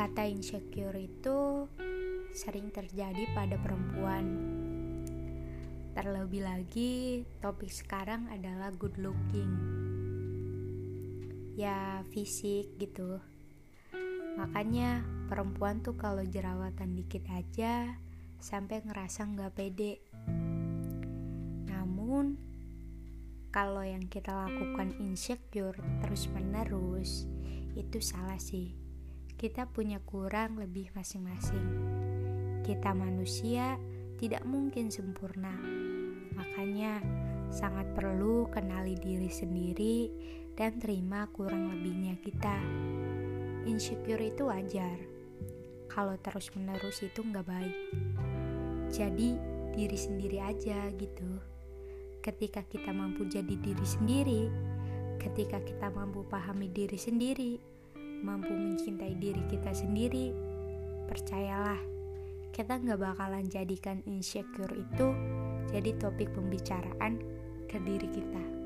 Kata insecure itu sering terjadi pada perempuan. Terlebih lagi, topik sekarang adalah good looking. Ya, fisik gitu. Makanya perempuan tuh kalau jerawatan dikit aja sampai ngerasa nggak pede. Namun, kalau yang kita lakukan insecure terus-menerus, itu salah sih kita punya kurang lebih masing-masing. Kita manusia tidak mungkin sempurna, makanya sangat perlu kenali diri sendiri dan terima kurang lebihnya kita. Insecure itu wajar, kalau terus-menerus itu nggak baik. Jadi diri sendiri aja gitu. Ketika kita mampu jadi diri sendiri, ketika kita mampu pahami diri sendiri, mampu mencintai diri kita sendiri, percayalah, kita nggak bakalan jadikan insecure itu jadi topik pembicaraan ke diri kita.